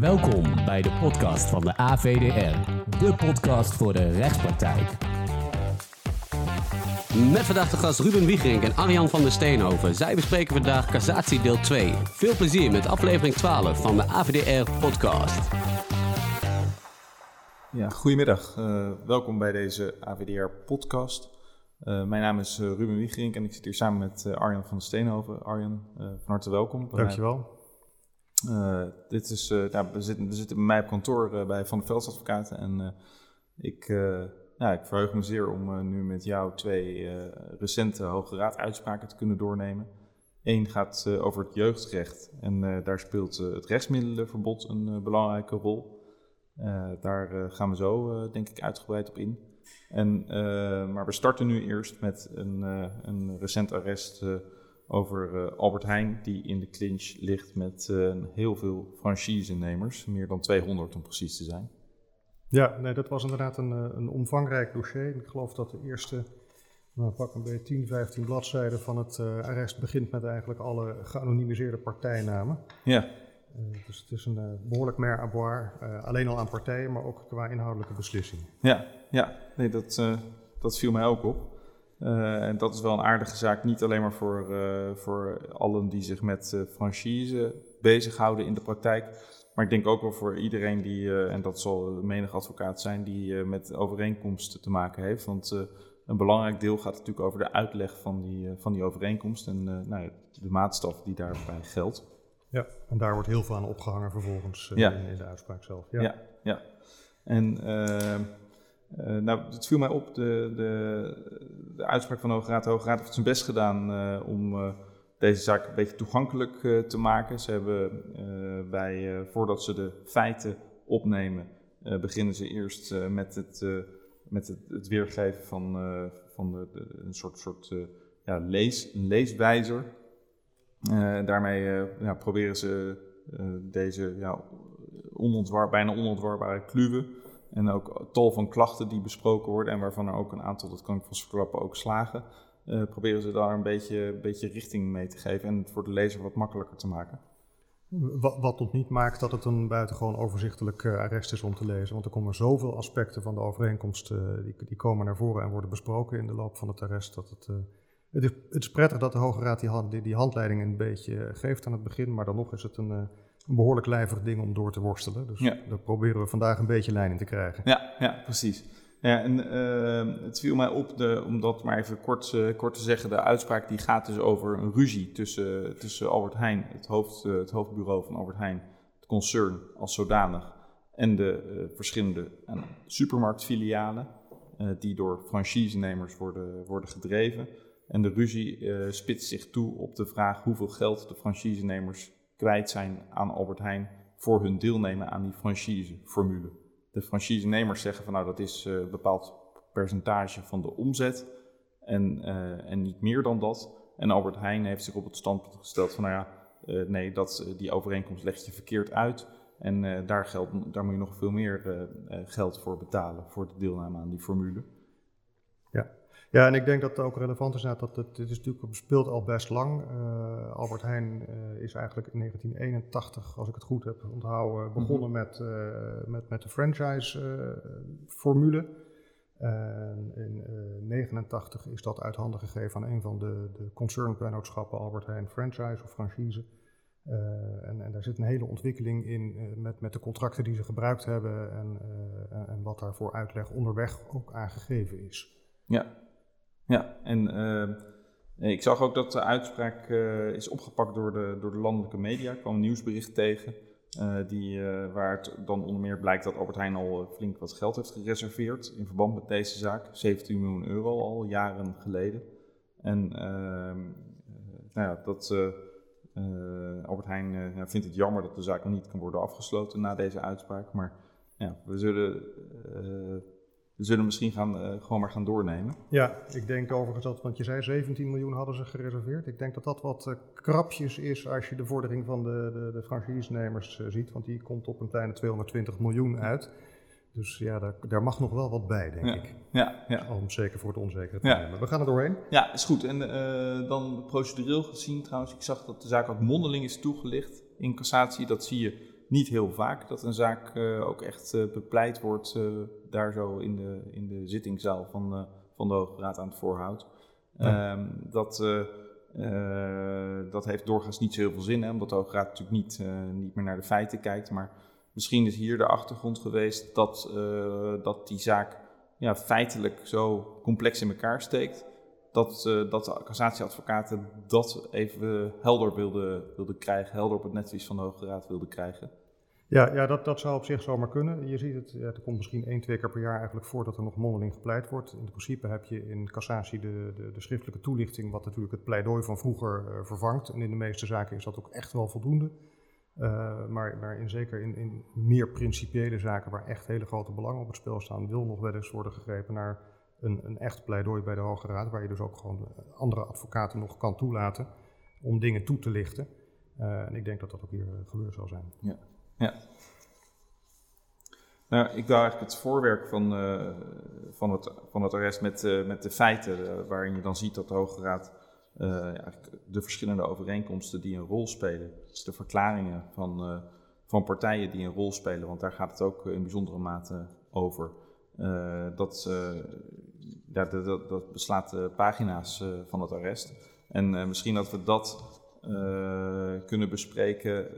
Welkom bij de podcast van de AVDR, de podcast voor de rechtspraktijk. Met vandaag de gast Ruben Wiegerink en Arjan van der Steenhoven. Zij bespreken vandaag Cassatie deel 2. Veel plezier met aflevering 12 van de AVDR podcast. Ja, goedemiddag. Uh, welkom bij deze AVDR podcast. Uh, mijn naam is uh, Ruben Wiegerink en ik zit hier samen met Arjan van der Steenhoven. Arjan, van harte welkom. Dankjewel. Dit is, nou, we, zitten, bij mij op kantoor bij Van der Velds Advocaten en ik ja, ik verheug me zeer om nu met jou twee recente Hoge Raad uitspraken te kunnen doornemen. Eén gaat over het jeugdrecht en daar speelt het rechtsmiddelenverbod een belangrijke rol. daar gaan we zo denk ik uitgebreid op in. En, maar we starten nu eerst met een, een recent arrest over Albert Heijn, die in de clinch ligt met heel veel franchisenemers, meer dan 200 om precies te zijn. Ja, nee, dat was inderdaad een, eh, een omvangrijk dossier. Ik geloof dat de eerste, nou, pak een beetje 10, 15 bladzijden van het uh, arrest begint met eigenlijk alle geanonimiseerde partijnamen. Ja. Dus het is een behoorlijk mer à boire, alleen al aan partijen, maar ook qua inhoudelijke beslissing. Ja, ja. Nee, dat, dat viel mij ook op. en dat is wel een aardige zaak, niet alleen maar voor, voor allen die zich met franchise bezighouden in de praktijk, maar ik denk ook wel voor iedereen die, uh, en dat zal menig advocaat zijn, die uh, met overeenkomsten te maken heeft. Want uh, een belangrijk deel gaat natuurlijk over de uitleg van die, van die overeenkomst en nou, de maatstaf die daarbij geldt. Ja, en daar wordt heel veel aan opgehangen vervolgens ja. in, in, de uitspraak zelf. Ja, ja. ja. En nou, het viel mij op, de, de, de uitspraak van de Hoge Raad. De Hoge Raad heeft zijn best gedaan om deze zaak een beetje toegankelijk uh, te maken. Ze hebben uh, bij, uh, voordat ze de feiten opnemen, beginnen ze eerst met, het, met het, weergeven van, van de, een soort, soort ja, lees, een leeswijzer. daarmee ja, proberen ze deze ja, onontwar, bijna onontwarbare kluwen en ook tal van klachten die besproken worden en waarvan er ook een aantal, dat kan ik verklappen, ook slagen uh, proberen ze daar een beetje, beetje richting mee te geven en het voor de lezer wat makkelijker te maken. Wat, wat niet maakt dat het een buitengewoon overzichtelijk uh, arrest is om te lezen. Want er komen zoveel aspecten van de overeenkomst, uh, die, die, komen naar voren en worden besproken in de loop van het arrest. Dat het, het, is, het prettig dat de Hoge Raad die, hand, die, die, handleiding een beetje geeft aan het begin. Maar dan nog is het een, een behoorlijk lijvig ding om door te worstelen. Dus ja. daar proberen we vandaag een beetje lijn in te krijgen. Ja, ja precies. Ja, en uh, het viel mij op, de, om dat maar even kort, uh, kort te zeggen, de uitspraak die gaat dus over een ruzie tussen, tussen Albert Heijn, het, hoofd, uh, het hoofdbureau van Albert Heijn, het concern als zodanig, en de verschillende supermarktfilialen die door franchisenemers worden, worden gedreven. En de ruzie spitst zich toe op de vraag hoeveel geld de franchisenemers kwijt zijn aan Albert Heijn voor hun deelnemen aan die franchiseformule de franchisenemers zeggen van nou dat is eh, een bepaald percentage van de omzet en, eh, en niet meer dan dat. En Albert Heijn heeft zich op het standpunt gesteld van nou ja, eh, nee, dat, die overeenkomst legt je verkeerd uit. En daar, geldt, daar moet je nog veel meer geld voor betalen voor de deelname aan die formule. Ja. Ja, en ik denk dat het ook relevant is dat het, dit is natuurlijk speelt al best lang. Uh, Albert Heijn uh, is eigenlijk in 1981, als ik het goed heb onthouden, begonnen mm -hmm. met, uh, met, met de franchise-formule. En in 1989 is dat uit handen gegeven aan een van de, de concernvennootschappen Albert Heijn Franchise of Franchise. en, en, daar zit een hele ontwikkeling in met, met de contracten die ze gebruikt hebben en, en wat daarvoor uitleg onderweg ook aangegeven is. Ja, ja, en uh, ik zag ook dat de uitspraak uh, is opgepakt door de, door de landelijke media. Ik kwam een nieuwsbericht tegen uh, die, waar het dan onder meer blijkt dat Albert Heijn al flink wat geld heeft gereserveerd in verband met deze zaak. 17 miljoen euro al, jaren geleden. En ehm, nou ja, dat, Albert Heijn vindt het jammer dat de zaak nog niet kan worden afgesloten na deze uitspraak. Maar ja, we zullen we zullen misschien gaan, uh, gewoon maar gaan doornemen. Ja, ik denk overigens dat, want je zei 17 miljoen hadden ze gereserveerd. Ik denk dat dat wat uh, krapjes is als je de vordering van de, de, de franchisenemers uh, ziet, want die komt op een kleine 220 miljoen uit. Dus ja, daar, daar mag nog wel wat bij, denk ja. ik. Ja, ja. Om zeker voor het onzekere te ja. nemen. We gaan er doorheen. Ja, is goed. En dan procedureel gezien trouwens, ik zag dat de zaak ook mondeling is toegelicht in cassatie. Dat zie je niet heel vaak dat een zaak ook echt bepleit wordt daar zo in de, in de zittingzaal van, van de Hoge Raad aan het voorhout. Ehm, dat, dat heeft doorgaans niet zo heel veel zin, hè, omdat de Hoge Raad natuurlijk niet, niet meer naar de feiten kijkt. Maar misschien is hier de achtergrond geweest dat, dat die zaak ja, feitelijk zo complex in elkaar steekt dat, uh, dat de cassatieadvocaten dat even helder wilden wilde krijgen, helder op het netvlies van de Hoge Raad wilden krijgen. Ja, ja dat, dat zou op zich zomaar kunnen. Je ziet het, er komt misschien één, twee keer per jaar eigenlijk voor dat er nog mondeling gepleit wordt. In principe heb je in cassatie de, de, de schriftelijke toelichting, wat natuurlijk het pleidooi van vroeger uh, vervangt. En in de meeste zaken is dat ook echt wel voldoende. Maar, maar in, zeker in, in meer principiële zaken waar echt hele grote belangen op het spel staan, wil nog wel eens worden gegrepen naar een, een echt pleidooi bij de Hoge Raad, waar je dus ook gewoon eh, andere advocaten nog kan toelaten om dingen toe te lichten. Uh, en ik denk dat dat ook hier uh, gebeurd zal zijn. Ja. ja. Nou, ik wil eigenlijk het voorwerk van, van, het, van het arrest met, met de feiten, waarin je dan ziet dat de Hoge Raad de verschillende overeenkomsten die een rol spelen, dus de verklaringen van, van partijen die een rol spelen, want daar gaat het ook in bijzondere mate over. dat ja, dat, dat, beslaat de pagina's uh, van het arrest. En uh, misschien dat we dat kunnen bespreken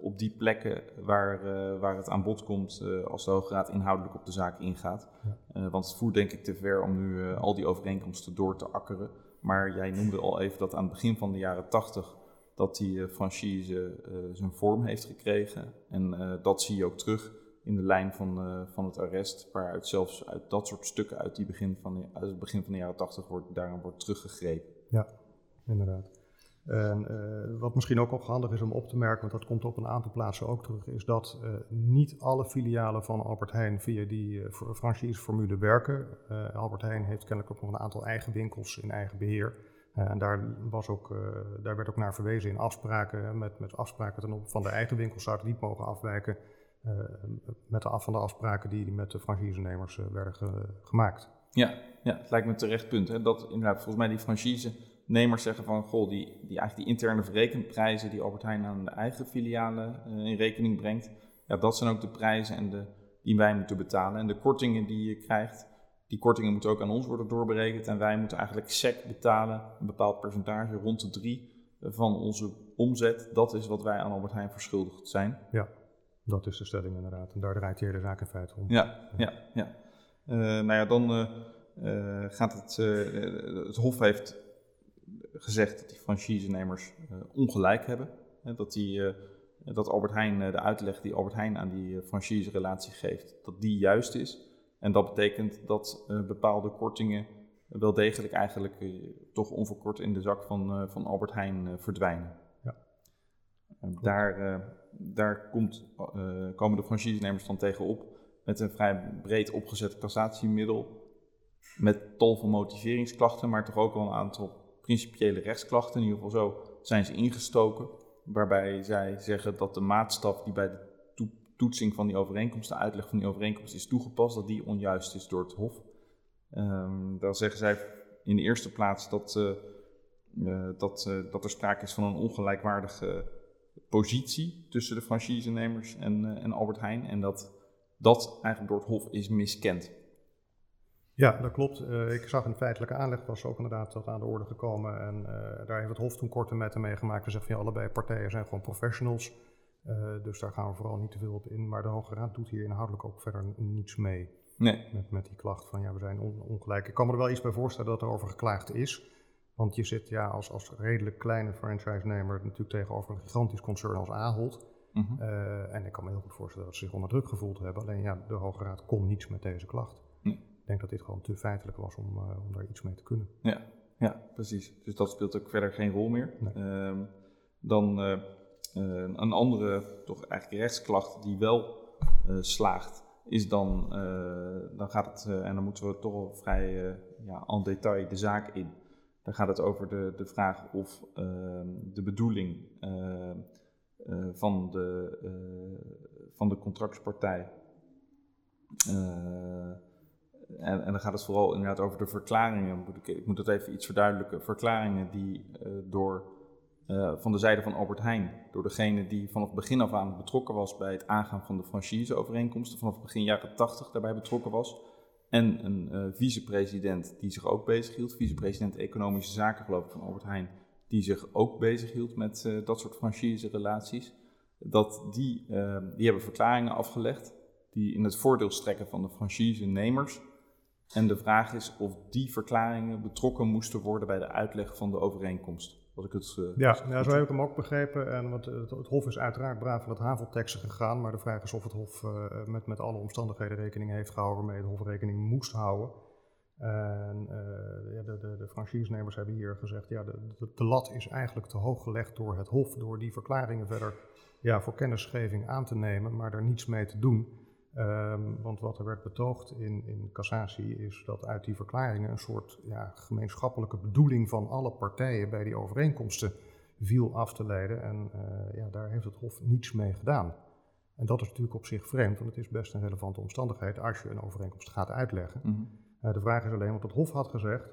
op die plekken waar, waar het aan bod komt als de Hoge Raad inhoudelijk op de zaak ingaat. Ja. want het voert denk ik te ver om nu al die overeenkomsten door te akkeren. Maar jij noemde al even dat aan het begin van de jaren 80 dat die franchise zijn vorm heeft gekregen. En dat zie je ook terug in de lijn van, uh, van het arrest, waaruit zelfs uit dat soort stukken uit, die begin van, uit het begin van de jaren 80 wordt, daarom wordt teruggegrepen. Ja, inderdaad. En uh, wat misschien ook nog handig is om op te merken, want dat komt op een aantal plaatsen ook terug, is dat uh, niet alle filialen van Albert Heijn via die uh, franchiseformule werken. Albert Heijn heeft kennelijk ook nog een aantal eigen winkels in eigen beheer. en daar, was ook, daar werd ook naar verwezen in afspraken. Met, met afspraken ten op van de eigen winkels zouden niet mogen afwijken met de af van de afspraken die met de franchisenemers uh, werden ge gemaakt. Ja, ja, het lijkt me een terecht punt. Hè, dat inderdaad volgens mij die franchisenemers zeggen van... goh, die, die, eigenlijk die interne verrekenprijzen die Albert Heijn aan de eigen filialen uh, in rekening brengt... ja, dat zijn ook de prijzen en de, die wij moeten betalen. En de kortingen die je krijgt, die kortingen moeten ook aan ons worden doorberekend... en wij moeten eigenlijk SEC betalen, een bepaald percentage, rond de drie van onze omzet. Dat is wat wij aan Albert Heijn verschuldigd zijn. Ja. Dat is de stelling inderdaad. En daar draait hier de zaak in feite om. Ja, ja, ja. Uh, nou ja, dan uh, gaat het... het Hof heeft gezegd dat die franchisenemers ongelijk hebben. dat, die, dat Albert Heijn, de uitleg die Albert Heijn aan die franchise-relatie geeft, dat die juist is. En dat betekent dat bepaalde kortingen wel degelijk eigenlijk toch onverkort in de zak van, van Albert Heijn verdwijnen. Daar daar komt, uh, komen de franchisenemers dan tegenop met een vrij breed opgezet cassatiemiddel. Met tal van motiveringsklachten, maar toch ook wel een aantal principiële rechtsklachten. In ieder geval zo zijn ze ingestoken. Waarbij zij zeggen dat de maatstaf die bij de toetsing van die overeenkomst, de uitleg van die overeenkomst is toegepast, dat die onjuist is door het Hof. Um, dan zeggen zij in de eerste plaats dat, uh, dat, dat er sprake is van een ongelijkwaardige positie tussen de franchisenemers en, uh, en Albert Heijn. En dat dat eigenlijk door het Hof is miskend. Ja, dat klopt. Uh, ik zag in feitelijke aanleg was ook inderdaad dat aan de orde gekomen. En uh, daar heeft het Hof toen korte metten mee gemaakt. En zegt van ja, allebei partijen zijn gewoon professionals. Uh, dus daar gaan we vooral niet te veel op in. Maar de Hoge Raad doet hier inhoudelijk ook verder niets mee. Nee. Met, met die klacht van ja, we zijn on ongelijk. Ik kan me er wel iets bij voorstellen dat er over geklaagd is. Want je zit ja, als, als redelijk kleine franchise-nemer natuurlijk tegenover een gigantisch concern als Ahold. Mm -hmm. uh, en ik kan me heel goed voorstellen dat ze zich onder druk gevoeld hebben. Alleen ja, de Hoge Raad kon niets met deze klacht. Nee. Ik denk dat dit gewoon te feitelijk was om, uh, om daar iets mee te kunnen. Ja, ja, precies. Dus dat speelt ook verder geen rol meer. Nee. Uh, dan uh, een andere, toch eigenlijk rechtsklacht die wel slaagt, is dan, dan gaat het, en dan moeten we toch wel vrij ja, en detail de zaak in. Dan gaat het over de, de vraag of uh, de bedoeling uh, uh, van, de, van de contractspartij. En, en, dan gaat het vooral inderdaad over de verklaringen. Moet ik, ik, moet dat even iets verduidelijken. Verklaringen die door van de zijde van Albert Heijn, door degene die vanaf het begin af aan betrokken was bij het aangaan van de franchiseovereenkomsten, vanaf begin jaren 80 daarbij betrokken was. En een uh, vicepresident die zich ook bezighield, vicepresident Economische Zaken geloof ik van Albert Heijn, die zich ook bezighield met uh, dat soort franchise-relaties. Dat die, die hebben verklaringen afgelegd die in het voordeel strekken van de franchise-nemers. En de vraag is of die verklaringen betrokken moesten worden bij de uitleg van de overeenkomst. Wat ik het, uh, ja, ja, zo heb ik hem ook begrepen. En het, het, het Hof is uiteraard braaf van het havelteksten gegaan. Maar de vraag is of het Hof uh, met, met alle omstandigheden rekening heeft gehouden waarmee het Hof rekening moest houden. En uh, ja, de, de, de franchisenemers hebben hier gezegd, ja, de, de, de, lat is eigenlijk te hoog gelegd door het Hof, door die verklaringen verder ja, voor kennisgeving aan te nemen, maar er niets mee te doen. Um, want wat er werd betoogd in, in cassatie is dat uit die verklaringen een soort ja, gemeenschappelijke bedoeling van alle partijen bij die overeenkomsten viel af te leiden. En uh, ja, daar heeft het Hof niets mee gedaan. En dat is natuurlijk op zich vreemd, want het is best een relevante omstandigheid als je een overeenkomst gaat uitleggen. Mm -hmm. uh, de vraag is alleen, want het Hof had gezegd,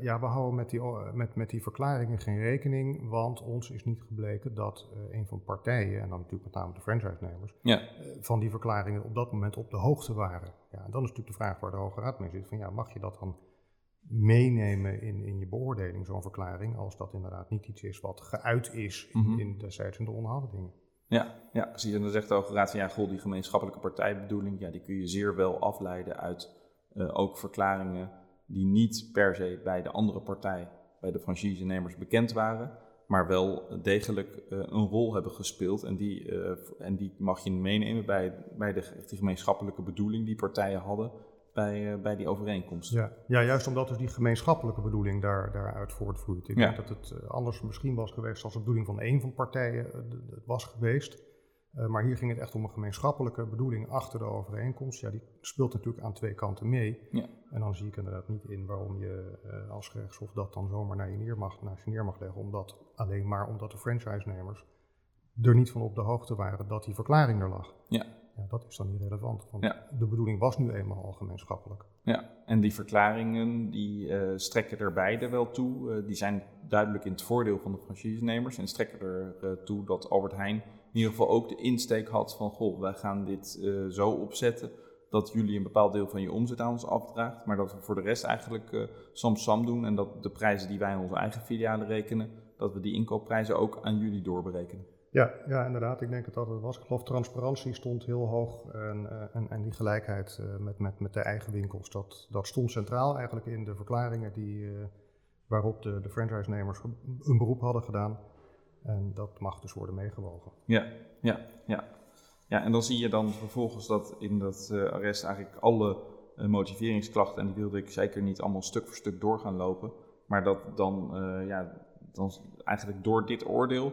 ja, we houden met die, met, met die verklaringen geen rekening, want ons is niet gebleken dat uh, een van de partijen, en dan natuurlijk met name de franchise-nemers, ja. uh, van die verklaringen op dat moment op de hoogte waren. Ja, en dan is natuurlijk de vraag waar de Hoge Raad mee zit, van ja, mag je dat dan meenemen in, in je beoordeling, zo'n verklaring, als dat inderdaad niet iets is wat geuit is in, mm -hmm. in destijds in de onderhandelingen. Ja, ja, precies. En dan zegt de Hoge Raad van ja, goh, die gemeenschappelijke partijbedoeling, ja, die kun je zeer wel afleiden uit ook verklaringen die niet per se bij de andere partij, bij de franchisenemers bekend waren, maar wel degelijk uh, een rol hebben gespeeld. En die, uh, en die mag je meenemen bij, bij de, gemeenschappelijke bedoeling die partijen hadden bij, uh, bij die overeenkomst. Ja. ja, juist omdat dus die gemeenschappelijke bedoeling daar, daaruit voortvloeit. Ik ja. denk dat het anders misschien was geweest als de bedoeling van één van de partijen het was geweest. Uh, maar hier ging het echt om een gemeenschappelijke bedoeling achter de overeenkomst. Ja, die speelt natuurlijk aan twee kanten mee. Ja. En dan zie ik inderdaad niet in waarom je uh, als gerechtshof dat dan zomaar naar je neer mag, naar je neer mag leggen. Omdat, alleen maar omdat de franchise-nemers er niet van op de hoogte waren dat die verklaring er lag. Ja. ja dat is dan niet relevant, want ja. de bedoeling was nu eenmaal al gemeenschappelijk. Ja, en die verklaringen die uh, strekken er beide wel toe. die zijn duidelijk in het voordeel van de franchise-nemers en strekken er toe dat Albert Heijn in ieder geval ook de insteek had van, goh, wij gaan dit uh, zo opzetten dat jullie een bepaald deel van je omzet aan ons afdraagt, maar dat we voor de rest eigenlijk uh, sam-sam doen en dat de prijzen die wij in onze eigen filialen rekenen, dat we die inkoopprijzen ook aan jullie doorberekenen. Ja, ja, inderdaad. Ik denk dat dat het was. Ik geloof transparantie stond heel hoog en, uh, en, en die gelijkheid met, met, met de eigen winkels, dat, dat stond centraal eigenlijk in de verklaringen die, waarop de, de franchise-nemers een beroep hadden gedaan. En dat mag dus worden meegewogen. Ja, ja, ja. Ja, en dan zie je dan vervolgens dat in dat uh, arrest eigenlijk alle uh, motiveringsklachten, en die wilde ik zeker niet allemaal stuk voor stuk door gaan lopen, maar dat dan, uh, ja, dan eigenlijk door dit oordeel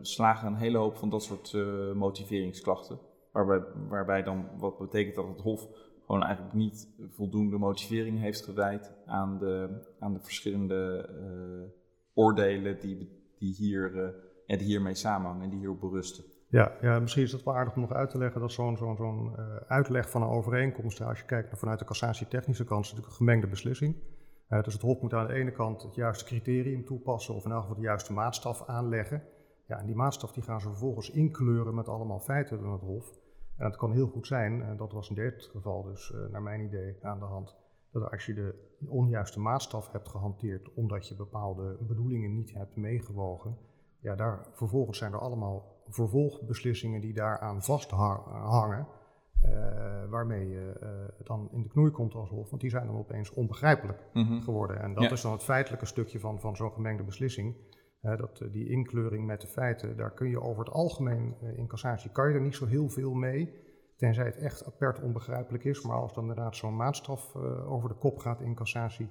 slagen een hele hoop van dat soort motiveringsklachten. Waarbij, waarbij dan, wat betekent dat het Hof gewoon eigenlijk niet voldoende motivering heeft gewijd aan de, aan de verschillende oordelen die die, hier, uh, ja, die hiermee samenhangen en die hierop berusten. Ja, ja, misschien is het wel aardig om nog uit te leggen dat zo'n zo'n zo'n uh, uitleg van een overeenkomst, als je kijkt naar vanuit de cassatietechnische kant, is natuurlijk een gemengde beslissing. Uh, dus het Hof moet aan de ene kant het juiste criterium toepassen of in elk geval de juiste maatstaf aanleggen. Ja, en die maatstaf die gaan ze vervolgens inkleuren met allemaal feiten door het Hof. En het kan heel goed zijn, en dat was in dit geval dus naar mijn idee aan de hand, dat als je de onjuiste maatstaf hebt gehanteerd omdat je bepaalde bedoelingen niet hebt meegewogen, ja, daar, vervolgens zijn er allemaal vervolgbeslissingen die daaraan vasthangen, uh, waarmee je uh, dan in de knoei komt als hof, want die zijn dan opeens onbegrijpelijk mm -hmm. geworden. En dat ja. is dan het feitelijke stukje van, van zo'n gemengde beslissing. Uh, dat, die inkleuring met de feiten, daar kun je over het algemeen in cassatie, kan je er niet zo heel veel mee. Tenzij het echt apert onbegrijpelijk is, maar als dan inderdaad zo'n maatstaf uh, over de kop gaat in cassatie,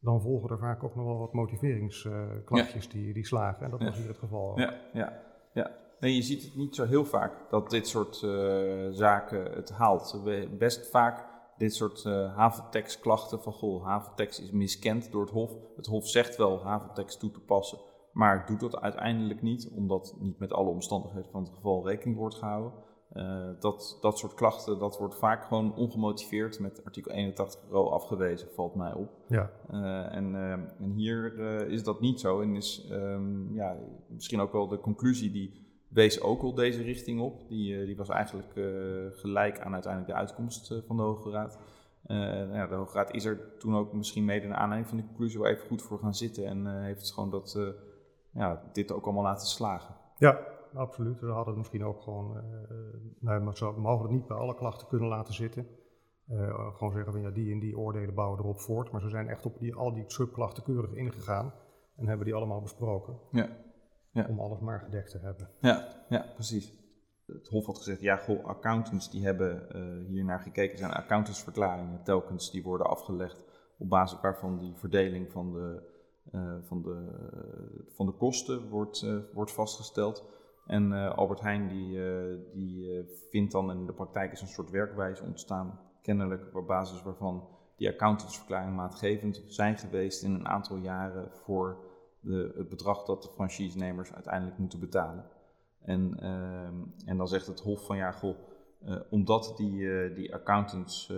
dan volgen er vaak ook nog wel wat motiveringsklachtjes uh, ja. die, die slagen. En dat ja. was hier het geval. Ja, ja, ja. Nee, je ziet het niet zo heel vaak dat dit soort uh, zaken het haalt. We best vaak dit soort haventekstklachten van goh, haventekst is miskend door het Hof. Het Hof zegt wel haventekst toe te passen, maar doet dat uiteindelijk niet, omdat niet met alle omstandigheden van het geval rekening wordt gehouden. Dat, dat soort klachten, dat wordt vaak gewoon ongemotiveerd met artikel 81 ro afgewezen, valt mij op. Ja. en, en hier is dat niet zo en is ehm, ja, misschien ook wel de conclusie die wees ook al deze richting op. Die, die was eigenlijk gelijk aan uiteindelijk de uitkomst van de Hoge Raad. Nou ja, de Hoge Raad is er toen ook misschien mede naar aanleiding van de conclusie wel even goed voor gaan zitten. En heeft gewoon dat, ja, dit ook allemaal laten slagen. Ja, absoluut. We hadden het misschien ook gewoon, nou, maar we mogen het niet bij alle klachten kunnen laten zitten. gewoon zeggen van ja, die en die oordelen bouwen erop voort. Maar ze zijn echt op die, al die subklachten keurig ingegaan en hebben die allemaal besproken. Ja. ja. Om alles maar gedekt te hebben. Ja, ja precies het Hof had gezegd, ja, goh, accountants die hebben uh, hier naar gekeken, zijn accountantsverklaringen telkens die worden afgelegd op basis waarvan die verdeling van de, uh, van de, van de kosten wordt, wordt vastgesteld. En Albert Heijn die, die vindt dan in de praktijk is een soort werkwijze ontstaan, kennelijk op basis waarvan die accountantsverklaringen maatgevend zijn geweest in een aantal jaren voor de, het bedrag dat de franchisenemers uiteindelijk moeten betalen. En, ehm, en dan zegt het Hof van ja, goh, omdat die, die accountants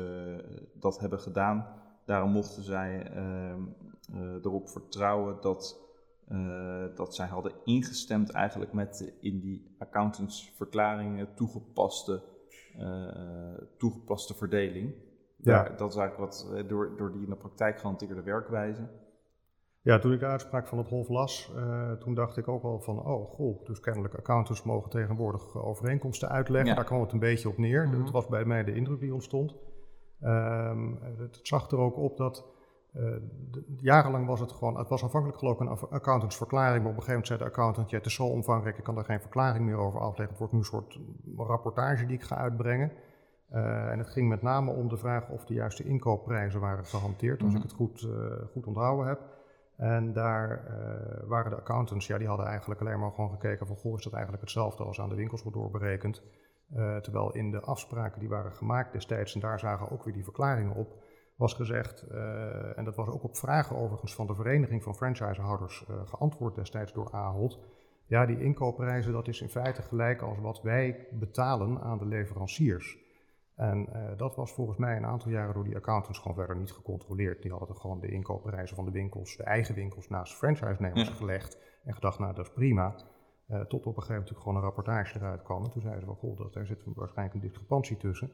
dat hebben gedaan, daarom mochten zij ehm, erop vertrouwen dat, dat zij hadden ingestemd eigenlijk met de in die accountantsverklaringen toegepaste, toegepaste verdeling. Ja. Daar, dat is eigenlijk wat door, door die in de praktijk gehanteerde werkwijze. Ja, toen ik de uitspraak van het Hof las, uh, toen dacht ik ook wel van, oh goh, dus kennelijk accountants mogen tegenwoordig overeenkomsten uitleggen. Daar kwam het een beetje op neer. Mm Dat was bij mij de indruk die ontstond. Um, het zag er ook op dat de, jarenlang was het gewoon, het was aanvankelijk geloof ik een accountantsverklaring, maar op een gegeven moment zei de accountant, ja, het is zo omvangrijk, ik kan daar geen verklaring meer over afleggen. Het wordt nu een soort rapportage die ik ga uitbrengen. Uh, en het ging met name om de vraag of de juiste inkoopprijzen waren gehanteerd, als mm ik het goed, uh, goed onthouden heb. En daar uh, waren de accountants, ja, die hadden eigenlijk alleen maar gewoon gekeken van, goh, is dat eigenlijk hetzelfde als aan de winkels wordt doorberekend. Terwijl in de afspraken die waren gemaakt destijds, en daar zagen ook weer die verklaringen op, was gezegd, uh, en dat was ook op vragen overigens van de Vereniging van Franchisehouders geantwoord destijds door Ahold. Ja, die inkoopprijzen, dat is in feite gelijk als wat wij betalen aan de leveranciers. En uh, dat was volgens mij een aantal jaren door die accountants gewoon verder niet gecontroleerd. Die hadden gewoon de inkoopprijzen van de winkels, de eigen winkels, naast franchise-nemers ja. gelegd. En gedacht, nou dat is prima. Uh, tot op een gegeven moment gewoon een rapportage eruit kwam. En toen zeiden ze wel, goh, daar zit waarschijnlijk een discrepantie tussen.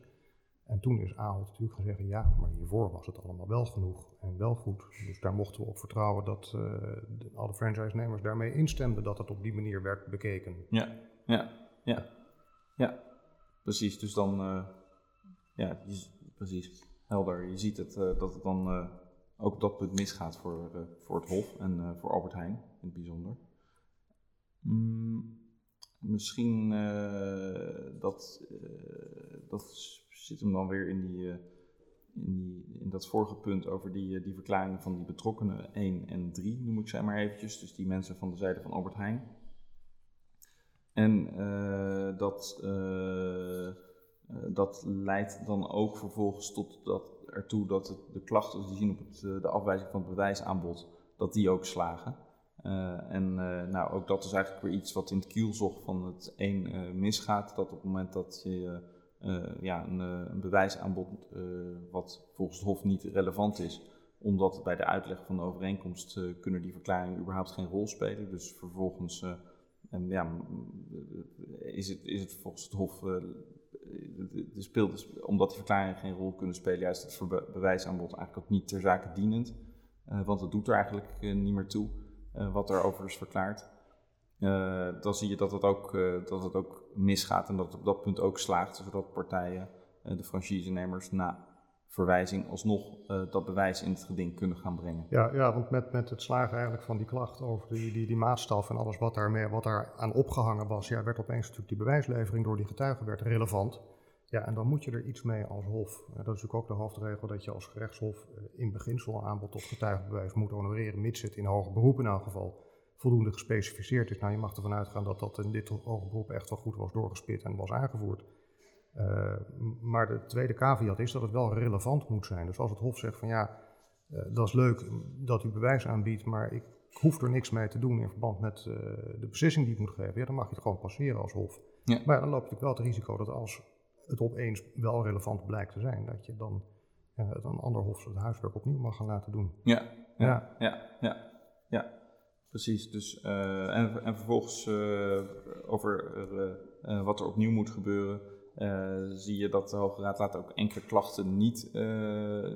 En toen is Ahold natuurlijk gaan zeggen, ja, maar hiervoor was het allemaal wel genoeg en wel goed. Dus daar mochten we op vertrouwen dat de, alle franchise-nemers daarmee instemden dat het op die manier werd bekeken. Ja, ja, ja, ja. Precies, dus dan ja, precies. Helder. Je ziet het, uh, dat het dan ook op dat punt misgaat voor, voor het Hof en voor Albert Heijn in het bijzonder. Mm, misschien dat, dat zit hem dan weer in, die, in, die, in dat vorige punt over die, die verklaringen van die betrokkenen 1 en 3, noem ik ze maar eventjes. Dus die mensen van de zijde van Albert Heijn. En dat uh, dat leidt dan ook vervolgens tot dat, ertoe dat de klachten die zien op het, de afwijzing van het bewijsaanbod, dat die ook slagen. En nou, ook dat is eigenlijk weer iets wat in het kielzog van het een misgaat. Dat op het moment dat je ja, een, een bewijsaanbod wat volgens het Hof niet relevant is, omdat bij de uitleg van de overeenkomst kunnen die verklaringen überhaupt geen rol spelen. Dus vervolgens en ja, is, het, is het volgens het Hof de speelt dus, omdat die verklaringen geen rol kunnen spelen, juist het bewijsaanbod eigenlijk ook niet ter zake dienend. Want het doet er eigenlijk niet meer toe wat er over is verklaard. dan zie je dat het, ook, dat het ook misgaat en dat het op dat punt ook slaagt, zodat partijen, de franchisenemers, na verwijzing alsnog dat bewijs in het geding kunnen gaan brengen. Ja, ja want met, met het slagen eigenlijk van die klacht over die, die, die maatstaf en alles wat daar, wat daar aan opgehangen was, ja, werd opeens natuurlijk die bewijslevering door die getuigen werd relevant. Ja, en dan moet je er iets mee als hof. dat is natuurlijk ook de hoofdregel dat je als gerechtshof eh, in beginsel aanbod tot getuigenbewijs moet honoreren, mits het in hoger beroep in elk geval voldoende gespecificeerd is. Nou, je mag ervan uitgaan dat dat in dit beroep echt wel goed was doorgespit en was aangevoerd. Uh, maar de tweede caveat is dat het wel relevant moet zijn. Dus als het Hof zegt van ja, uh, dat is leuk dat u bewijs aanbiedt, maar ik hoef er niks mee te doen in verband met uh, de beslissing die ik moet geven, ja, dan mag je het gewoon passeren als Hof. Ja. Maar dan loop je natuurlijk wel het risico dat als het opeens wel relevant blijkt te zijn, dat je dan uh, een ander hof het huiswerk opnieuw mag gaan laten doen. Ja, ja, ja, ja. ja, precies. Dus, uh, en, en vervolgens uh, over wat er opnieuw moet gebeuren, zie je dat de Hoge Raad laat ook enkele klachten niet,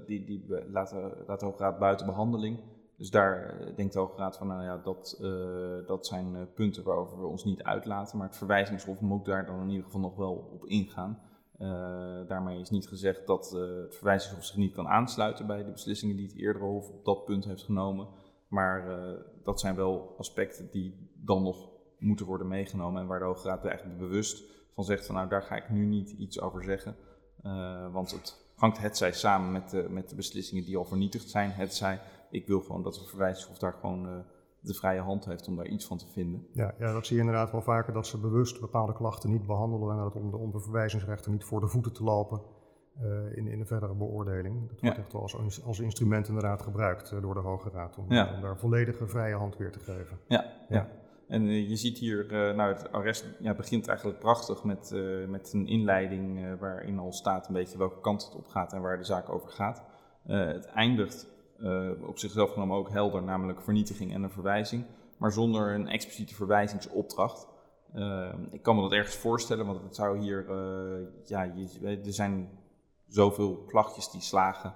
die, die laten, laat de Hoge Raad buiten behandeling. Dus daar denkt de Hoge Raad van, nou ja, dat, dat zijn punten waarover we ons niet uitlaten, maar het verwijzingshof moet daar dan in ieder geval nog wel op ingaan. Daarmee is niet gezegd dat het verwijzingshof zich niet kan aansluiten bij de beslissingen die het eerdere hof op dat punt heeft genomen. Maar uh, dat zijn wel aspecten die dan nog moeten worden meegenomen en waar de Hoge Raad eigenlijk bewust van zegt van nou daar ga ik nu niet iets over zeggen. want het hangt hetzij samen met de, met de beslissingen die al vernietigd zijn. Hetzij ik wil gewoon dat het verwijzingshof daar gewoon de vrije hand heeft om daar iets van te vinden. Ja, ja, dat zie je inderdaad wel vaker, dat ze bewust bepaalde klachten niet behandelen en dat om de, om de verwijzingsrechter niet voor de voeten te lopen uh, in, in de verdere beoordeling. Dat wordt echt wel als, als instrument inderdaad gebruikt uh, door de Hoge Raad om, ja. om, daar volledige vrije hand weer te geven. Ja, ja. En uh, je ziet hier, nou het arrest ja, begint eigenlijk prachtig met, met een inleiding waarin al staat een beetje welke kant het op gaat en waar de zaak over gaat. het eindigt op zichzelf genomen ook helder, namelijk vernietiging en een verwijzing, maar zonder een expliciete verwijzingsopdracht. Ik kan me dat ergens voorstellen, want het zou hier, ja, je, er zijn zoveel klachtjes die slagen,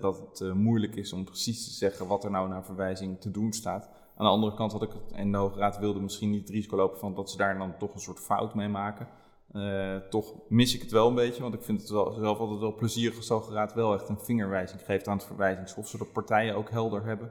dat het moeilijk is om precies te zeggen wat er nou naar verwijzing te doen staat. Aan de andere kant had ik het, en de Hoge Raad wilde misschien niet het risico lopen van dat ze daar dan toch een soort fout mee maken. Uh, toch mis ik het wel een beetje, want ik vind het zelf altijd wel plezierig als de Raad wel echt een vingerwijzing geeft aan het verwijzingshof, zodat partijen ook helder hebben,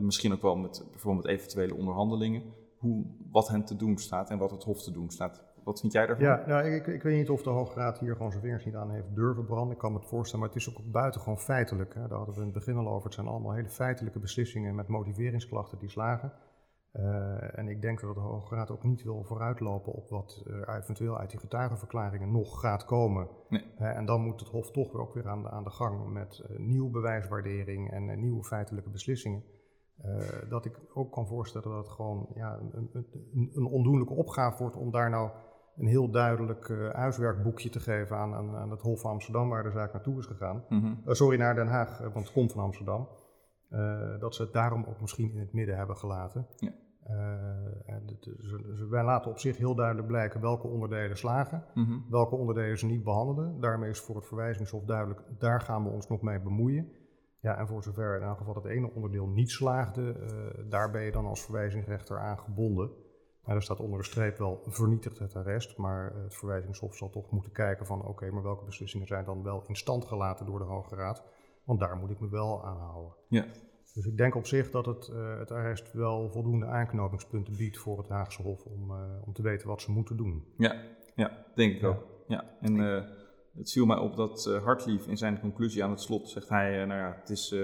misschien ook wel met bijvoorbeeld eventuele onderhandelingen, hoe, wat hen te doen staat en wat het hof te doen staat. Wat vind jij daarvan? Ja, nou, ik, ik weet niet of de Hoge Raad hier gewoon zijn vingers niet aan heeft durven branden. Ik kan me het voorstellen, maar het is ook buitengewoon feitelijk. Hè. Daar hadden we in het begin al over. Het zijn allemaal hele feitelijke beslissingen met motiveringsklachten die slagen. Uh, en ik denk dat de Hoge Raad ook niet wil vooruitlopen op wat er eventueel uit die getuigenverklaringen nog gaat komen. Nee. Uh, en dan moet het Hof toch weer ook weer aan de, aan de gang met uh, nieuwe bewijswaardering en nieuwe feitelijke beslissingen. dat ik ook kan voorstellen dat het gewoon ja, een, een, een ondoenlijke opgave wordt om daar nou een heel duidelijk huiswerkboekje te geven aan, aan, aan, het Hof van Amsterdam, waar de zaak naartoe is gegaan. Mm -hmm. sorry, naar Den Haag, want het komt van Amsterdam. Uh, dat ze het daarom ook misschien in het midden hebben gelaten. Ja. Uh, dus wij laten op zich heel duidelijk blijken welke onderdelen slagen, mm -hmm. welke onderdelen ze niet behandelen. Daarmee is voor het verwijzingshof duidelijk, daar gaan we ons nog mee bemoeien. Ja, en voor zover in elk geval het ene onderdeel niet slaagde, uh, daar ben je dan als verwijzingsrechter aan gebonden. Nou, er staat onder de streep wel vernietigd het arrest, maar het verwijzingshof zal toch moeten kijken van oké, okay, maar welke beslissingen zijn dan wel in stand gelaten door de Hoge Raad? Want daar moet ik me wel aan houden. Ja. Dus ik denk op zich dat het, uh, het arrest wel voldoende aanknopingspunten biedt voor het Haagse Hof om, uh, om te weten wat ze moeten doen. Ja, ja denk ik ja. ook. Ja. En uh, het viel mij op dat Hartlief in zijn conclusie aan het slot zegt hij, nou ja, het is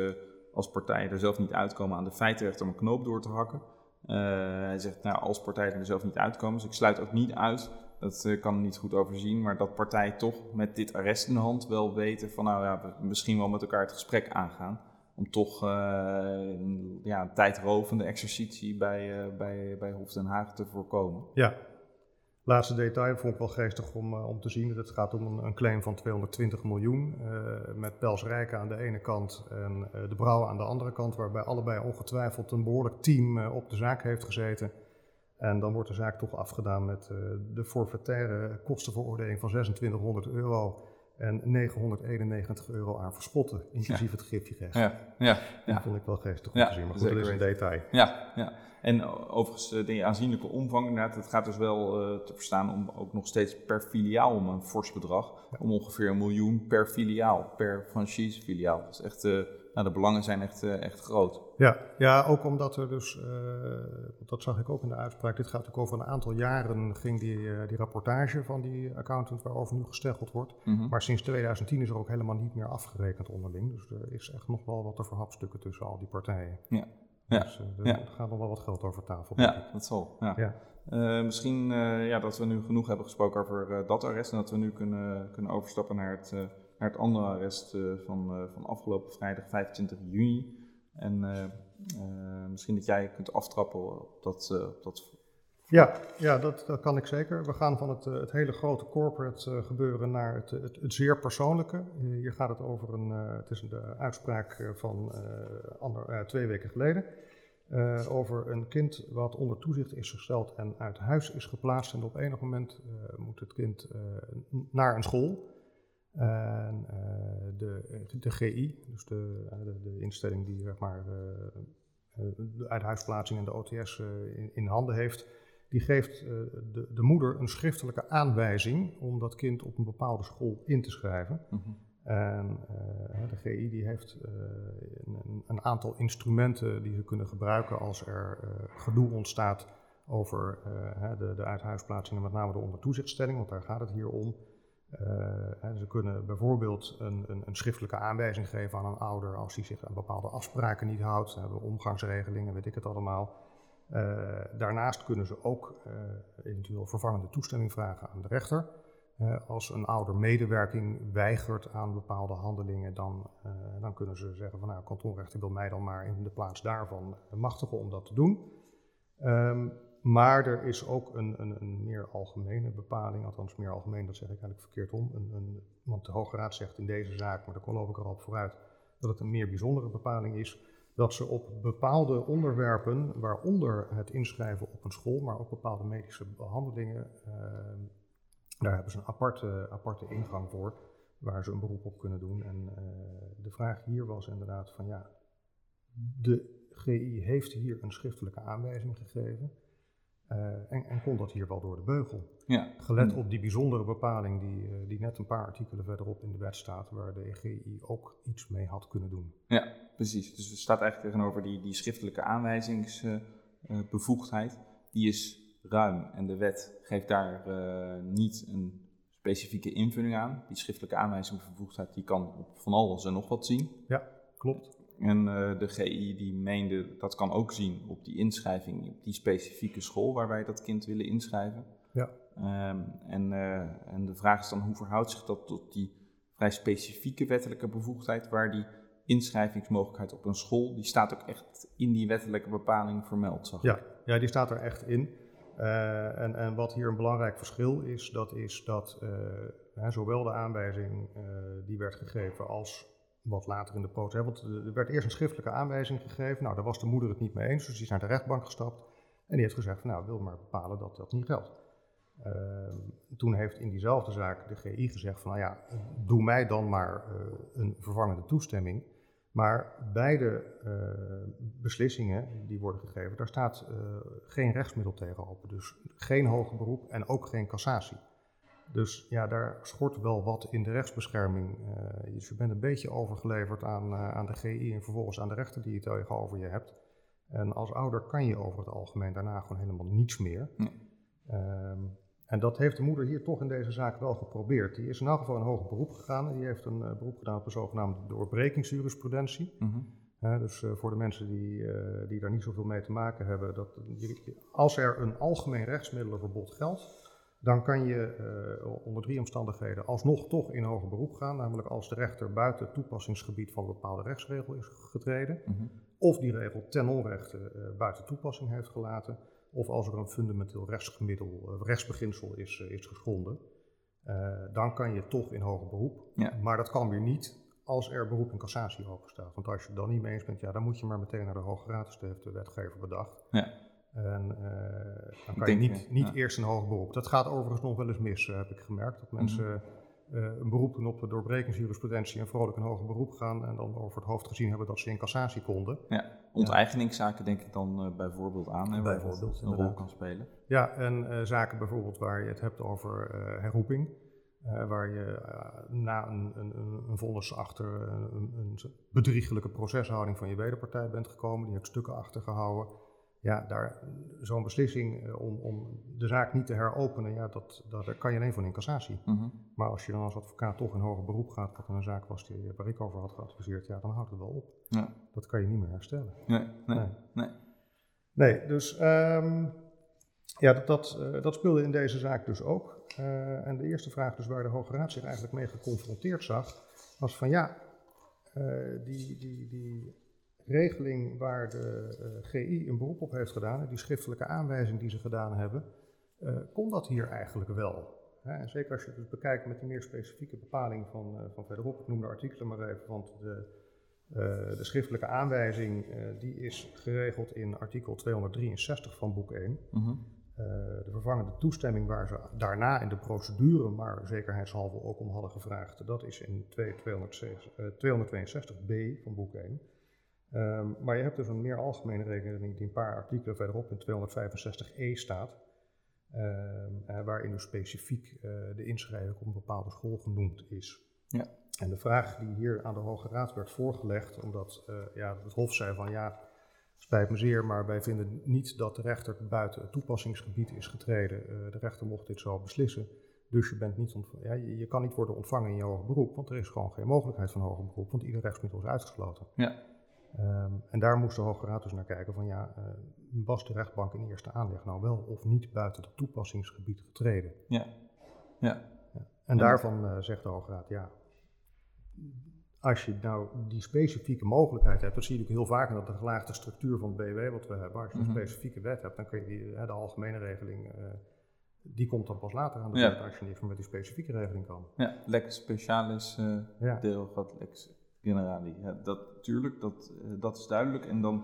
als partijen er zelf niet uitkomen aan de feitenrechter om een knoop door te hakken. Hij zegt, nou als partijen er zelf niet uitkomen, dus ik sluit ook niet uit dat uh, kan niet goed overzien, maar dat partijen toch met dit arrest in de hand wel weten van nou ja, misschien wel met elkaar het gesprek aangaan. Om toch ja, een tijdrovende exercitie bij, bij, bij Hof Den Haag te voorkomen. Ja, laatste detail vond ik wel geestig om, om te zien. Het gaat om een, claim van 220 miljoen. met Pels Rijken aan de ene kant en de Brouw aan de andere kant. Waarbij allebei ongetwijfeld een behoorlijk team op de zaak heeft gezeten. En dan wordt de zaak toch afgedaan met de forfaitaire kostenveroordeling van 2600 euro en 991 euro aan verschotten, inclusief ja. het gifjerecht. Ja, ja, ja. Dat vond ik wel geestig om ja, te zien, maar goed, dat is een detail. Ja, ja. En overigens, eh, de aanzienlijke omvang, inderdaad, het gaat dus wel uh, te verstaan om ook nog steeds per filiaal om een fors bedrag. Ja. Om ongeveer een miljoen per filiaal, per franchise-filiaal. Dat is echt... Uh, nou, de belangen zijn echt, uh, echt groot. Ja, ja, ook omdat er dus, uh, dat zag ik ook in de uitspraak, dit gaat natuurlijk over een aantal jaren, ging die, uh, die rapportage van die accountant waarover nu gesteggeld wordt. Mm -hmm. Maar sinds 2010 is er ook helemaal niet meer afgerekend onderling. Dus er is echt nog wel wat te verhapstukken tussen al die partijen. Ja. Ja. Dus er ja. gaat nog wel wat geld over tafel. Ja, dat zal. Ja. ja. Uh, misschien uh, ja, dat we nu genoeg hebben gesproken over uh, dat arrest en dat we nu kunnen, kunnen overstappen naar het naar het andere arrest uh, van, uh, van afgelopen vrijdag 25 juni. En uh, misschien dat jij kunt aftrappen op dat, op dat Ja, ja dat, dat kan ik zeker. We gaan van het, het hele grote corporate gebeuren naar het, het, het, zeer persoonlijke. hier gaat het over een, het is een uitspraak van ander, twee weken geleden. over een kind wat onder toezicht is gesteld en uit huis is geplaatst. En op enig moment moet het kind naar een school. En de, de GI, dus de, de, de instelling die zeg maar, de uithuisplaatsing en de OTS in, in handen heeft, die geeft de, de, moeder een schriftelijke aanwijzing om dat kind op een bepaalde school in te schrijven. Mm -hmm. En uh, de GI die heeft uh, een, een, aantal instrumenten die ze kunnen gebruiken als er gedoe ontstaat over de, de uithuisplaatsing en met name de ondertoezichtstelling, want daar gaat het hier om. Ze kunnen bijvoorbeeld een, een, een, schriftelijke aanwijzing geven aan een ouder als die zich aan bepaalde afspraken niet houdt. Ze hebben omgangsregelingen, weet ik het allemaal. Uh, daarnaast kunnen ze ook uh, eventueel vervangende toestemming vragen aan de rechter. Als een ouder medewerking weigert aan bepaalde handelingen, dan, dan kunnen ze zeggen van nou, kantonrechter wil mij dan maar in de plaats daarvan machtigen om dat te doen. Um, maar er is ook een, een, een, meer algemene bepaling, althans meer algemeen, dat zeg ik eigenlijk verkeerd om. Een, want de Hoge Raad zegt in deze zaak, maar daar geloof ik er al vooruit, dat het een meer bijzondere bepaling is dat ze op bepaalde onderwerpen, waaronder het inschrijven op een school, maar ook bepaalde medische behandelingen, uh, daar hebben ze een aparte, aparte ingang voor, waar ze een beroep op kunnen doen. En uh, de vraag hier was inderdaad van ja, de GI heeft hier een schriftelijke aanwijzing gegeven. Uh, en, en, kon dat hier wel door de beugel. Ja. Gelet op die bijzondere bepaling die, uh, die net een paar artikelen verderop in de wet staat, waar de EGI ook iets mee had kunnen doen. Ja, precies. Dus er staat eigenlijk tegenover die, die schriftelijke aanwijzingsbevoegdheid. Die is ruim en de wet geeft daar niet een specifieke invulling aan. Die schriftelijke aanwijzingsbevoegdheid die kan op van alles en nog wat zien. Ja, klopt. En uh, de GI die meende dat kan ook zien op die inschrijving, op die specifieke school waar wij dat kind willen inschrijven. Ja. Um, en, uh, en de vraag is dan hoe verhoudt zich dat tot die vrij specifieke wettelijke bevoegdheid waar die inschrijvingsmogelijkheid op een school, die staat ook echt in die wettelijke bepaling vermeld, zag ja, ja, die staat er echt in. Uh, en, en wat hier een belangrijk verschil is, dat is dat zowel de aanwijzing die werd gegeven als wat later in de proces. Want er werd eerst een schriftelijke aanwijzing gegeven. Nou, daar was de moeder het niet mee eens, dus die is naar de rechtbank gestapt. En die heeft gezegd: van, Nou, wil maar bepalen dat dat niet geldt. Uh, toen heeft in diezelfde zaak de GI gezegd: van, Nou ja, doe mij dan maar uh, een vervangende toestemming. Maar beide uh, beslissingen die worden gegeven, daar staat geen rechtsmiddel tegenover. Dus geen hoger beroep en ook geen cassatie. Dus ja, daar schort wel wat in de rechtsbescherming. Uh, dus je bent een beetje overgeleverd aan, uh, aan de GI en vervolgens aan de rechter die het tegenover je hebt. En als ouder kan je over het algemeen daarna gewoon helemaal niets meer. Um, en dat heeft de moeder hier toch in deze zaak wel geprobeerd. Die is in elk geval een hoger beroep gegaan. Die heeft een uh, beroep gedaan op de zogenaamde doorbrekingsjurisprudentie. Mm -hmm. dus voor de mensen die, die daar niet zoveel mee te maken hebben, dat, als er een algemeen rechtsmiddelenverbod geldt, dan kan je uh, onder drie omstandigheden alsnog toch in hoger beroep gaan. Namelijk als de rechter buiten het toepassingsgebied van een bepaalde rechtsregel is getreden. Mm -hmm. Of die regel ten onrechte uh, buiten toepassing heeft gelaten. Of als er een fundamenteel rechtsgemiddel, uh, rechtsbeginsel is, is geschonden. dan kan je toch in hoger beroep. Ja. Maar dat kan weer niet als er beroep in cassatie open staat. Want als je het dan niet mee eens bent, ja, dan moet je maar meteen naar de Hoge Raad. Dus dat heeft de wetgever bedacht. Ja. En uh, dan kan je niet, niet eerst een hoger beroep. Dat gaat overigens nog wel eens mis, uh, heb ik gemerkt. Dat mensen uh, een beroep doen op de doorbrekingsjurisprudentie en vrolijk een hoger beroep gaan en dan over het hoofd gezien hebben dat ze in cassatie konden. Ja, onteigeningszaken denk ik dan bijvoorbeeld aan, hè, bijvoorbeeld een rol kan spelen. Ja, en zaken bijvoorbeeld waar je het hebt over herroeping. waar je na een, een, een vonnis achter een, een bedriegelijke proceshouding van je wederpartij bent gekomen. Die hebt stukken achtergehouden ja, daar, zo'n beslissing eh, om, om de zaak niet te heropenen, ja, dat, dat, daar kan je alleen van in cassatie. Mm Maar als je dan als advocaat toch in hoger beroep gaat, wat een zaak was die, waar ik over had geadviseerd, ja, dan houdt het wel op. Ja. Dat kan je niet meer herstellen. Nee, nee, nee. nee. dus um, ja, dat, dat, uh, dat, speelde in deze zaak dus ook. Uh, en de eerste vraag dus waar de Hoge Raad zich eigenlijk mee geconfronteerd zag, was van ja, uh, die, die, die regeling waar de uh, GI een beroep op heeft gedaan, die schriftelijke aanwijzing die ze gedaan hebben, uh, kon dat hier eigenlijk wel? En zeker als je het dus bekijkt met die meer specifieke bepaling van, uh, van verderop, ik noem de artikelen maar even, want de, de schriftelijke aanwijzing die is geregeld in artikel 263 van boek 1. Mm de vervangende toestemming waar ze daarna in de procedure, maar zekerheidshalve ook om hadden gevraagd, dat is in 262b van boek 1. Um, maar je hebt dus een meer algemene regeling die een paar artikelen verderop in 265e staat, um, uh, waarin dus specifiek uh, de inschrijving op een bepaalde school genoemd is. Ja. En de vraag die hier aan de Hoge Raad werd voorgelegd, omdat uh, ja, het Hof zei van ja, spijt me zeer, maar wij vinden niet dat de rechter buiten het toepassingsgebied is getreden. de rechter mocht dit zo beslissen. Dus je, bent niet ja, je, je, kan niet worden ontvangen in je hoger beroep, want er is gewoon geen mogelijkheid van hoger beroep, want ieder rechtsmiddel is uitgesloten. Ja. Um, en daar moest de Hoge Raad dus naar kijken van ja, uh, was de rechtbank in eerste aanleg nou wel of niet buiten het toepassingsgebied getreden? Ja. ja. ja. En daarvan uh, zegt de Hoge Raad ja, als je nou die specifieke mogelijkheid hebt, dat zie je natuurlijk heel vaak in de gelaagde structuur van het BW wat we hebben. Als je een -hmm. specifieke wet hebt, dan kun je die, de algemene regeling, uh, die komt dan pas later aan de beurt als je niet meer met die specifieke regeling kan. Ja, lex specialis ja. deel wat lex generali. Ja, dat, tuurlijk, dat, uh, dat is duidelijk. En dan,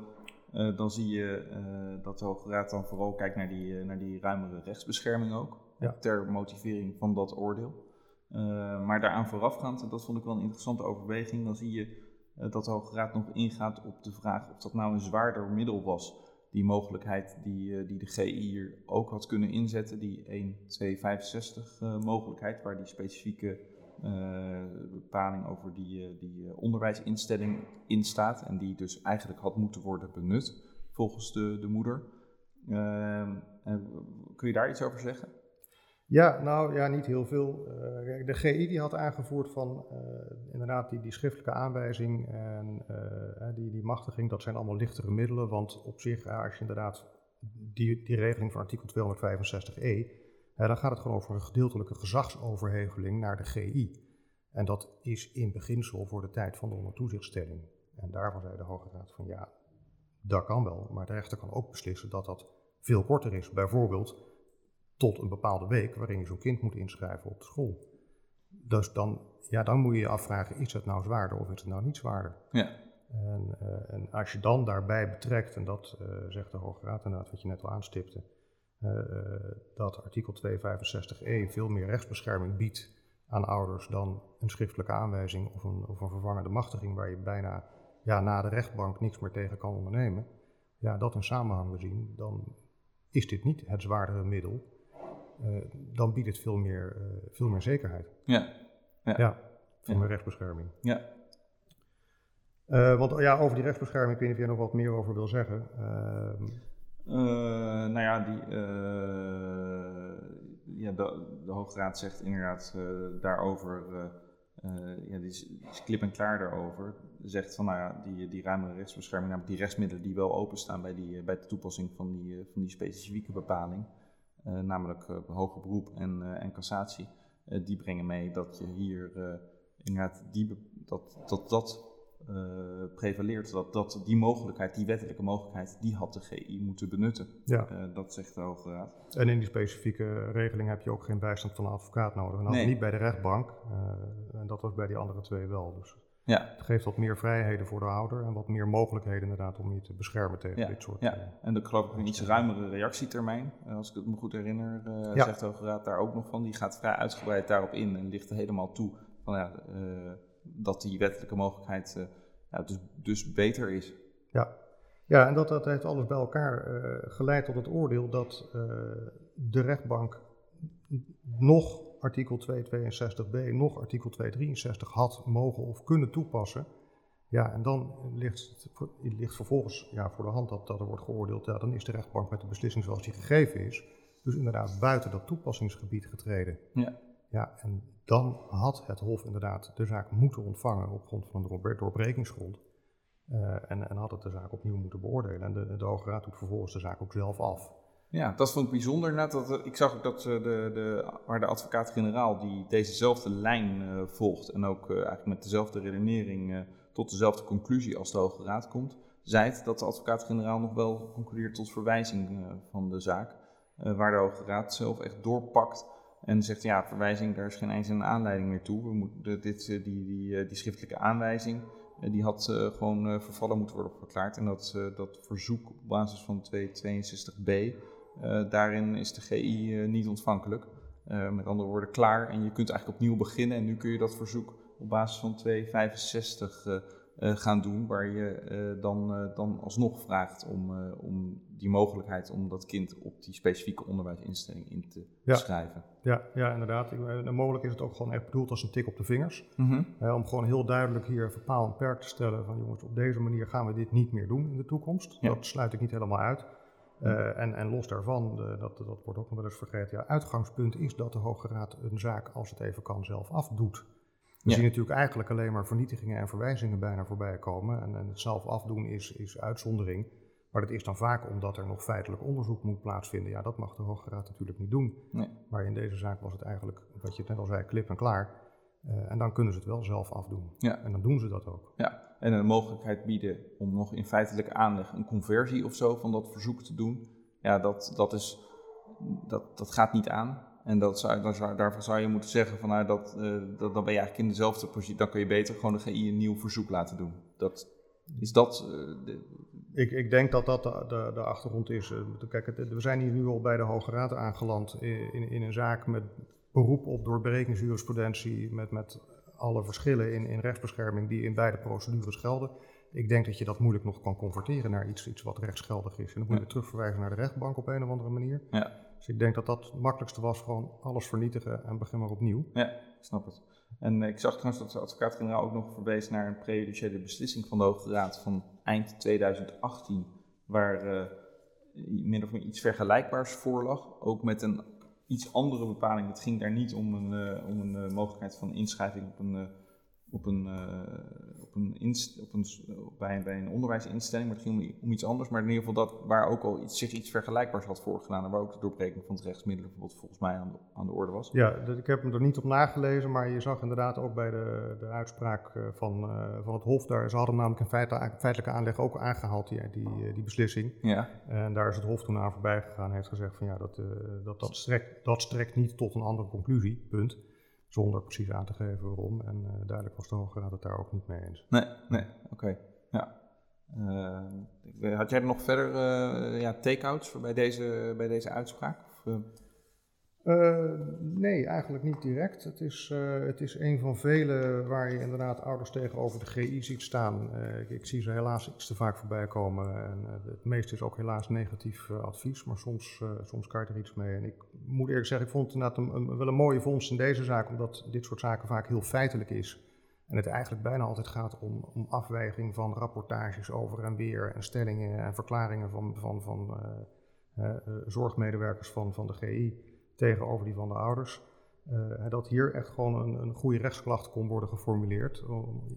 uh, dan zie je uh, dat de Hoge Raad dan vooral kijkt naar die, naar die ruimere rechtsbescherming ook. Ja. Ter motivering van dat oordeel. maar daaraan voorafgaand, en dat vond ik wel een interessante overweging, dan zie je dat de Hoge Raad nog ingaat op de vraag of dat nou een zwaarder middel was. Die mogelijkheid die, die de GI hier ook had kunnen inzetten, die 1265 mogelijkheid, waar die specifieke uh, bepaling over die, uh, die uh, onderwijsinstelling in staat en die dus eigenlijk had moeten worden benut volgens de, de moeder. Ehm, kun je daar iets over zeggen? Ja, nou ja, niet heel veel. de GI die had aangevoerd van inderdaad die, die schriftelijke aanwijzing en die, die machtiging, dat zijn allemaal lichtere middelen, want op zich, als je inderdaad die, die regeling van artikel 265e, dan gaat het gewoon over een gedeeltelijke gezagsoverheveling naar de GI. En dat is in beginsel voor de tijd van de ondertoezichtstelling. En daarvan zei de Hoge Raad van ja, dat kan wel, maar de rechter kan ook beslissen dat dat veel korter is. Bijvoorbeeld tot een bepaalde week waarin je zo'n kind moet inschrijven op de school. Dus dan, ja, dan moet je je afvragen, is het nou zwaarder of is het nou niet zwaarder? Ja. En, uh, en als je dan daarbij betrekt, en dat uh, zegt de Hoge Raad inderdaad, wat je net al aanstipte, dat artikel 265e veel meer rechtsbescherming biedt aan ouders dan een schriftelijke aanwijzing of een, of een vervangende machtiging waar je bijna ja, na de rechtbank niks meer tegen kan ondernemen. Ja, dat in samenhang zien, dan is dit niet het zwaardere middel. Uh, dan biedt het veel meer, uh, veel meer zekerheid. Ja. Ja, ja ja. meer rechtsbescherming. Ja. Uh, want ja, over die rechtsbescherming, ik weet niet of jij nog wat meer over wil zeggen. Uh, nou ja, die, uh, ja de, de Hoge Raad zegt inderdaad uh, daarover, ja, die is, is, klip en klaar daarover. Zegt van nou ja, die, die ruimere rechtsbescherming, namelijk die rechtsmiddelen die wel openstaan bij, die, bij de toepassing van die, van die specifieke bepaling, namelijk hoger beroep en, en cassatie, die brengen mee dat je hier inderdaad die, dat, dat, dat uh, prevaleert. Dat, dat die mogelijkheid, die wettelijke mogelijkheid, die had de GI moeten benutten. Ja. Uh, dat zegt de Hoge Raad. En in die specifieke regeling heb je ook geen bijstand van een advocaat nodig. En nee. niet bij de rechtbank. Uh, en dat was bij die andere twee wel. Dus ja. het geeft wat meer vrijheden voor de ouder en wat meer mogelijkheden inderdaad om je te beschermen tegen ja. dit soort... Ja, en dan geloof ik een iets ruimere reactietermijn. Als ik het me goed herinner, ja. zegt de Hoge Raad daar ook nog van. Die gaat vrij uitgebreid daarop in en ligt er helemaal toe van ja dat die wettelijke mogelijkheid ja, dus, dus beter is. Ja, ja en dat, dat heeft alles bij elkaar uh, geleid tot het oordeel dat uh, de rechtbank nog artikel 262b, nog artikel 263 had mogen of kunnen toepassen. Ja, en dan ligt, het ligt vervolgens ja, voor de hand dat, dat er wordt geoordeeld, ja, dan is de rechtbank met de beslissing zoals die gegeven is, dus inderdaad buiten dat toepassingsgebied getreden. Ja. Ja, en dan had het Hof inderdaad de zaak moeten ontvangen op grond van een doorbrekingsgrond. Uh, en, en, had het de zaak opnieuw moeten beoordelen. En de, Hoge Raad doet vervolgens de zaak ook zelf af. Ja, dat vond ik bijzonder. Net dat, ik zag ook dat de, de, waar de advocaat-generaal die dezezelfde lijn volgt en ook eigenlijk met dezelfde redenering tot dezelfde conclusie als de Hoge Raad komt, zijt dat de advocaat-generaal nog wel concludeert tot verwijzing van de zaak. waar de Hoge Raad zelf echt doorpakt en zegt, ja, verwijzing, daar is geen eens een aanleiding meer toe. We moeten dit, die, die, die schriftelijke aanwijzing, die had gewoon vervallen moeten worden verklaard. En dat, dat verzoek op basis van 262b, daarin is de GI niet ontvankelijk. met andere woorden, klaar. En je kunt eigenlijk opnieuw beginnen. En nu kun je dat verzoek op basis van 265 uh, gaan doen, waar je uh, dan, uh, dan alsnog vraagt om, om die mogelijkheid om dat kind op die specifieke onderwijsinstelling in te ja. schrijven. Ja, ja inderdaad. Ik, mogelijk is het ook gewoon echt bedoeld als een tik op de vingers. Mm -hmm. om gewoon heel duidelijk hier verpaal en perk te stellen van jongens, op deze manier gaan we dit niet meer doen in de toekomst. Ja. Dat sluit ik niet helemaal uit. en, en los daarvan, dat, dat wordt ook nog wel eens vergeten, ja, uitgangspunt is dat de Hoge Raad een zaak, als het even kan, zelf afdoet. We zien natuurlijk eigenlijk alleen maar vernietigingen en verwijzingen bijna voorbij komen. En, en, het zelf afdoen is, is uitzondering. Maar dat is dan vaak omdat er nog feitelijk onderzoek moet plaatsvinden. Ja, dat mag de Hoge Raad natuurlijk niet doen. Nee. Maar in deze zaak was het eigenlijk, wat je net al zei, klip en klaar. Uh, en dan kunnen ze het wel zelf afdoen. Ja. En dan doen ze dat ook. Ja, en een mogelijkheid bieden om nog in feitelijke aanleg een conversie of zo van dat verzoek te doen. Ja, dat, dat, is, dat, dat gaat niet aan. En dat zou, zou, daarvan zou je moeten zeggen van nou, dat, uh, dat, dan ben je eigenlijk in dezelfde positie. Dan kun je beter gewoon de GI een nieuw verzoek laten doen. Dat, is dat... Uh, de... ik, ik denk dat dat de, de, de achtergrond is. Eh, kijk, het, we zijn hier nu al bij de Hoge Raad aangeland in, in, in een zaak met beroep op doorbrekingsjurisprudentie, met, met alle verschillen in, in rechtsbescherming die in beide procedures gelden. Ik denk dat je dat moeilijk nog kan converteren naar iets, iets wat rechtsgeldig is. En dan moet je ja. terugverwijzen naar de rechtbank op een of andere manier. Ja. Dus ik denk dat dat het makkelijkste was, gewoon alles vernietigen en begin maar opnieuw. Ja, snap het. En ik zag trouwens dat de advocaat-generaal ook nog verwees naar een prejudiciële beslissing van de Hoge Raad van eind 2018, waar uh, min of meer iets vergelijkbaars voorlag, ook met een iets andere bepaling. Het ging daar niet om een, uh, om een mogelijkheid van inschrijving op een op een, uh, op een, inst, op een bij, bij, een onderwijsinstelling, maar het ging om, om, iets anders. Maar in ieder geval dat waar ook al iets, zich iets vergelijkbaars had voorgedaan en waar ook de doorbreking van het rechtsmiddelen bijvoorbeeld volgens mij aan de, aan de orde was. Ja, ik heb hem er niet op nagelezen, maar je zag inderdaad ook bij de, de uitspraak eh, van, uh, van het Hof, daar, ze hadden namelijk een feitelijke aanleg ook aangehaald, die, die, die beslissing. Ja. En daar is het Hof toen aan voorbij gegaan en heeft gezegd van ja, dat, dat, dat, strekt, dat strekt niet tot een andere conclusie, punt. Zonder precies aan te geven waarom. En uh, duidelijk was de Hoge Raad het daar ook niet mee eens. Nee, nee, oké. Ja. Uh, had jij nog verder uh, ja, take-outs bij deze, bij deze uitspraak? Of, uh, nee, eigenlijk niet direct. Het is, uh, het is een van vele waar je inderdaad ouders tegenover de GI ziet staan. Uh, ik, zie ze helaas iets te vaak voorbij komen. En, het meeste is ook helaas negatief advies, maar soms, soms kan je er iets mee. En ik moet eerlijk zeggen, ik vond het inderdaad een, wel een mooie vondst in deze zaak, omdat dit soort zaken vaak heel feitelijk is. En het eigenlijk bijna altijd gaat om, om afweging van rapportages over en weer en stellingen en verklaringen van, van, van zorgmedewerkers van, van de GI tegenover die van de ouders. Uh, dat hier echt gewoon een, een goede rechtsklacht kon worden geformuleerd.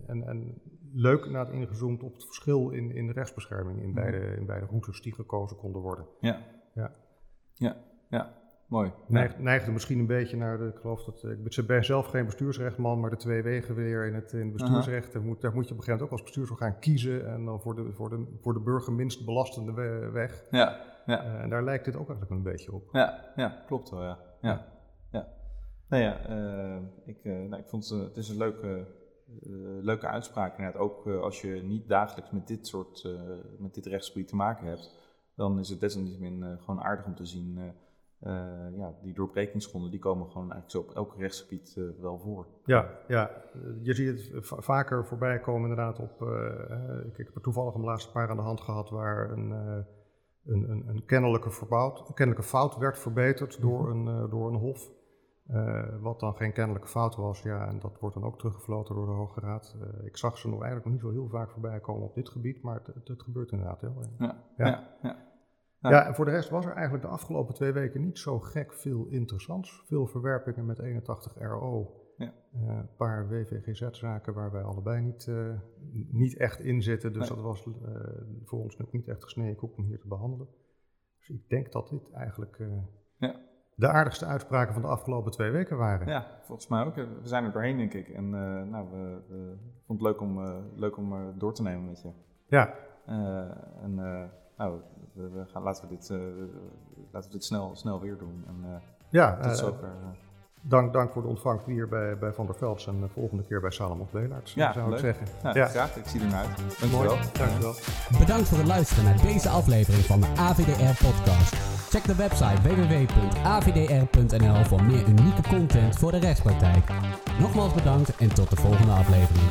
en, en leuk na het ingezoomd op het verschil in, in de rechtsbescherming in, mhm. beide, in beide routes die gekozen konden worden. Ja, ja, ja, ja. mooi. Neig, neigde misschien een beetje naar, de, ik geloof dat, ik ben zelf geen bestuursrechtman, maar de twee wegen weer in het, in het bestuursrecht, daar moet, daar moet je op een gegeven moment ook als bestuursorgaan kiezen en dan voor de, voor de, voor de burger minst belastende weg. Ja. Ja. Uh, en daar lijkt dit ook eigenlijk een beetje op. Ja, ja klopt wel, ja. ja. ja. Nou ja, uh, ik, uh, nou, ik vond het, het is een leuke, leuke uitspraak inderdaad. Ook als je niet dagelijks met dit soort, met dit rechtsgebied te maken hebt, dan is het desalniettemin gewoon aardig om te zien. ja, die doorbrekingsgronden die komen gewoon eigenlijk zo op elk rechtsgebied wel voor. Ja, ja, je ziet het vaker voorbij komen inderdaad op. ik, ik heb er toevallig een laatste paar aan de hand gehad waar een een, een, een kennelijke, kennelijke fout werd verbeterd door mhm. een, uh, door een hof. Uh, wat dan geen kennelijke fout was, ja, en dat wordt dan ook teruggefloten door de Hoge Raad. Uh, ik zag ze nog eigenlijk nog niet zo heel vaak voorbij komen op dit gebied, maar het, het, het gebeurt inderdaad heel. Ja. Ja. Ja. ja. ja. en voor de rest was er eigenlijk de afgelopen twee weken niet zo gek veel interessants. Veel verwerpingen met 81 RO. Ja. Uh, een paar WVGZ-zaken waar wij allebei niet, uh, niet echt in zitten. Dus dat was uh, voor ons nog niet echt gesneden koek om hier te behandelen. Dus ik denk dat dit eigenlijk ja. de aardigste uitspraken van de afgelopen twee weken waren. Ja, volgens mij ook. We zijn er doorheen, denk ik. En nou, we, we vonden het leuk om, leuk om door te nemen met je. Ja, en nou, we, we, gaan, laten we dit, laten we dit snel, snel weer doen. En, ja, tot zover. Dank, dank voor de ontvangst hier bij, bij Van der Velds en de volgende keer bij Salomon Beelaerts, ja, zou leuk. ik zeggen. ja, graag. Ik zie ernaar uit. Dankjewel. Dankjewel. Bedankt voor het luisteren naar deze aflevering van de AVDR podcast. Check de website www.avdr.nl voor meer unieke content voor de rechtspraktijk. Nogmaals bedankt en tot de volgende aflevering.